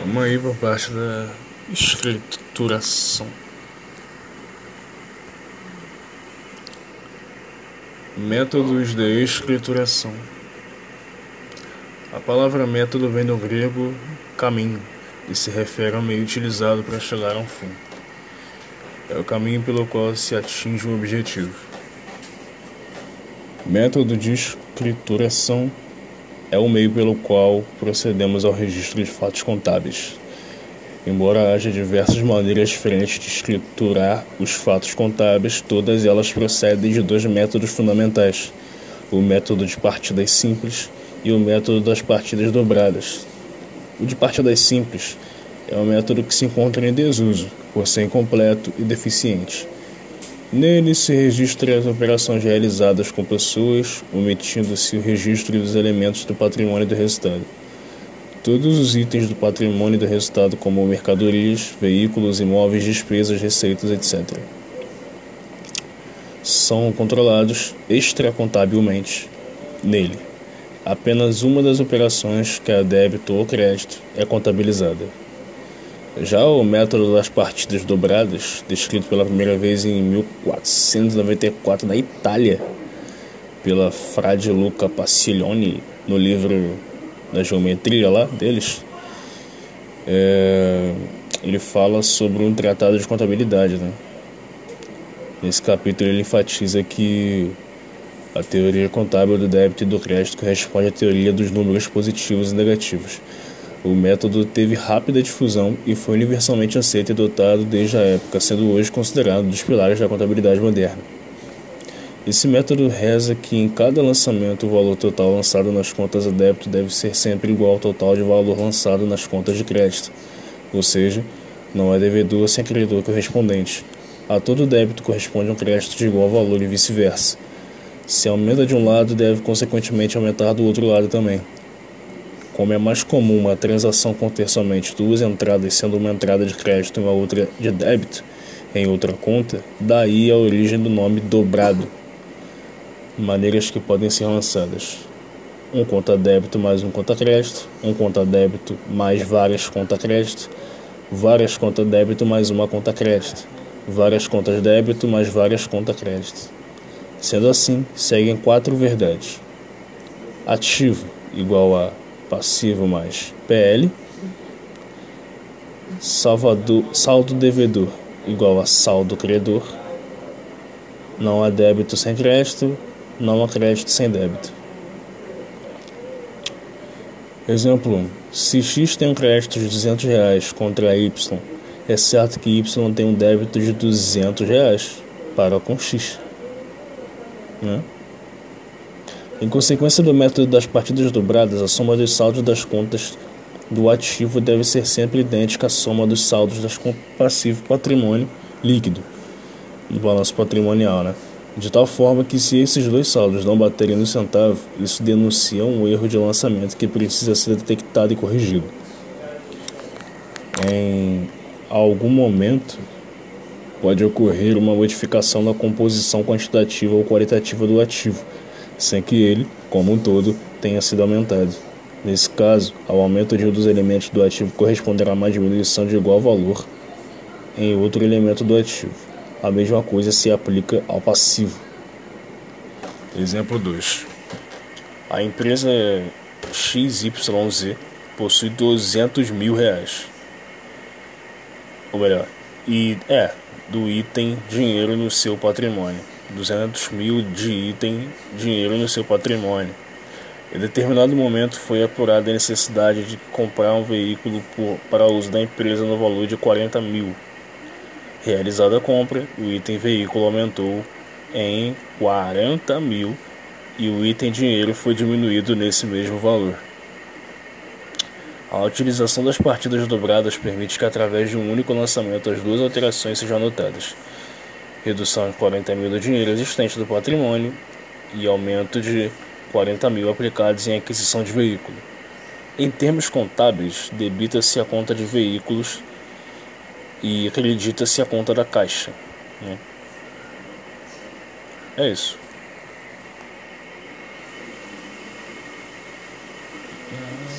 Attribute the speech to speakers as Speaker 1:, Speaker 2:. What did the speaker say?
Speaker 1: Vamos aí por parte da escrituração. Métodos de escrituração. A palavra método vem do grego caminho e se refere ao meio utilizado para chegar a um fim. É o caminho pelo qual se atinge um objetivo. Método de escrituração é o meio pelo qual procedemos ao registro de fatos contábeis. Embora haja diversas maneiras diferentes de escriturar os fatos contábeis, todas elas procedem de dois métodos fundamentais: o método de partidas simples e o método das partidas dobradas. O de partidas simples é um método que se encontra em desuso, por ser incompleto e deficiente. Nele se registra as operações realizadas com pessoas, omitindo-se o registro dos elementos do patrimônio do resultado. Todos os itens do patrimônio do resultado, como mercadorias, veículos, imóveis, despesas, receitas, etc., são controlados extracontabilmente nele. Apenas uma das operações, que é débito ou crédito, é contabilizada. Já o método das partidas dobradas, descrito pela primeira vez em 1494 na Itália, pela Frade Luca Paciglione, no livro da geometria lá deles, é, ele fala sobre um tratado de contabilidade. Né? Nesse capítulo ele enfatiza que a teoria contábil do débito e do crédito corresponde à teoria dos números positivos e negativos o método teve rápida difusão e foi universalmente aceito e adotado desde a época, sendo hoje considerado um dos pilares da contabilidade moderna. Esse método reza que em cada lançamento o valor total lançado nas contas a débito deve ser sempre igual ao total de valor lançado nas contas de crédito, ou seja, não é devedor sem credor correspondente. A todo débito corresponde um crédito de igual valor e vice-versa. Se aumenta de um lado, deve consequentemente aumentar do outro lado também. Como é mais comum uma transação conter somente duas entradas, sendo uma entrada de crédito e uma outra de débito em outra conta, daí a origem do nome dobrado. Maneiras que podem ser lançadas: um conta débito mais um conta crédito, um conta débito mais várias conta crédito, várias conta débito mais uma conta crédito, várias contas débito mais várias conta crédito. Sendo assim, seguem quatro verdades: ativo igual a passivo mais PL, salvador, saldo devedor igual a saldo credor, não há débito sem crédito, não há crédito sem débito. Exemplo 1. Se X tem um crédito de 200 reais contra Y, é certo que Y tem um débito de 200 reais para com X. Né? Em consequência do método das partidas dobradas, a soma dos saldos das contas do ativo deve ser sempre idêntica à soma dos saldos das contas passivo patrimônio líquido no balanço patrimonial, né? De tal forma que se esses dois saldos não baterem no centavo, isso denuncia um erro de lançamento que precisa ser detectado e corrigido. Em algum momento pode ocorrer uma modificação na composição quantitativa ou qualitativa do ativo sem que ele, como um todo, tenha sido aumentado. Nesse caso, ao aumento de um dos elementos do ativo corresponderá uma diminuição de igual valor em outro elemento do ativo. A mesma coisa se aplica ao passivo. Exemplo 2. A empresa XYZ possui 200 mil reais. Ou melhor, e é do item dinheiro no seu patrimônio. 200 mil de item dinheiro no seu patrimônio. Em determinado momento foi apurada a necessidade de comprar um veículo por, para uso da empresa no valor de 40 mil. Realizada a compra, o item veículo aumentou em 40 mil e o item dinheiro foi diminuído nesse mesmo valor. A utilização das partidas dobradas permite que, através de um único lançamento, as duas alterações sejam anotadas redução de 40 mil do dinheiro existente do patrimônio e aumento de 40 mil aplicados em aquisição de veículo. Em termos contábeis, debita-se a conta de veículos e acredita-se a conta da caixa. Né? É isso. Hum.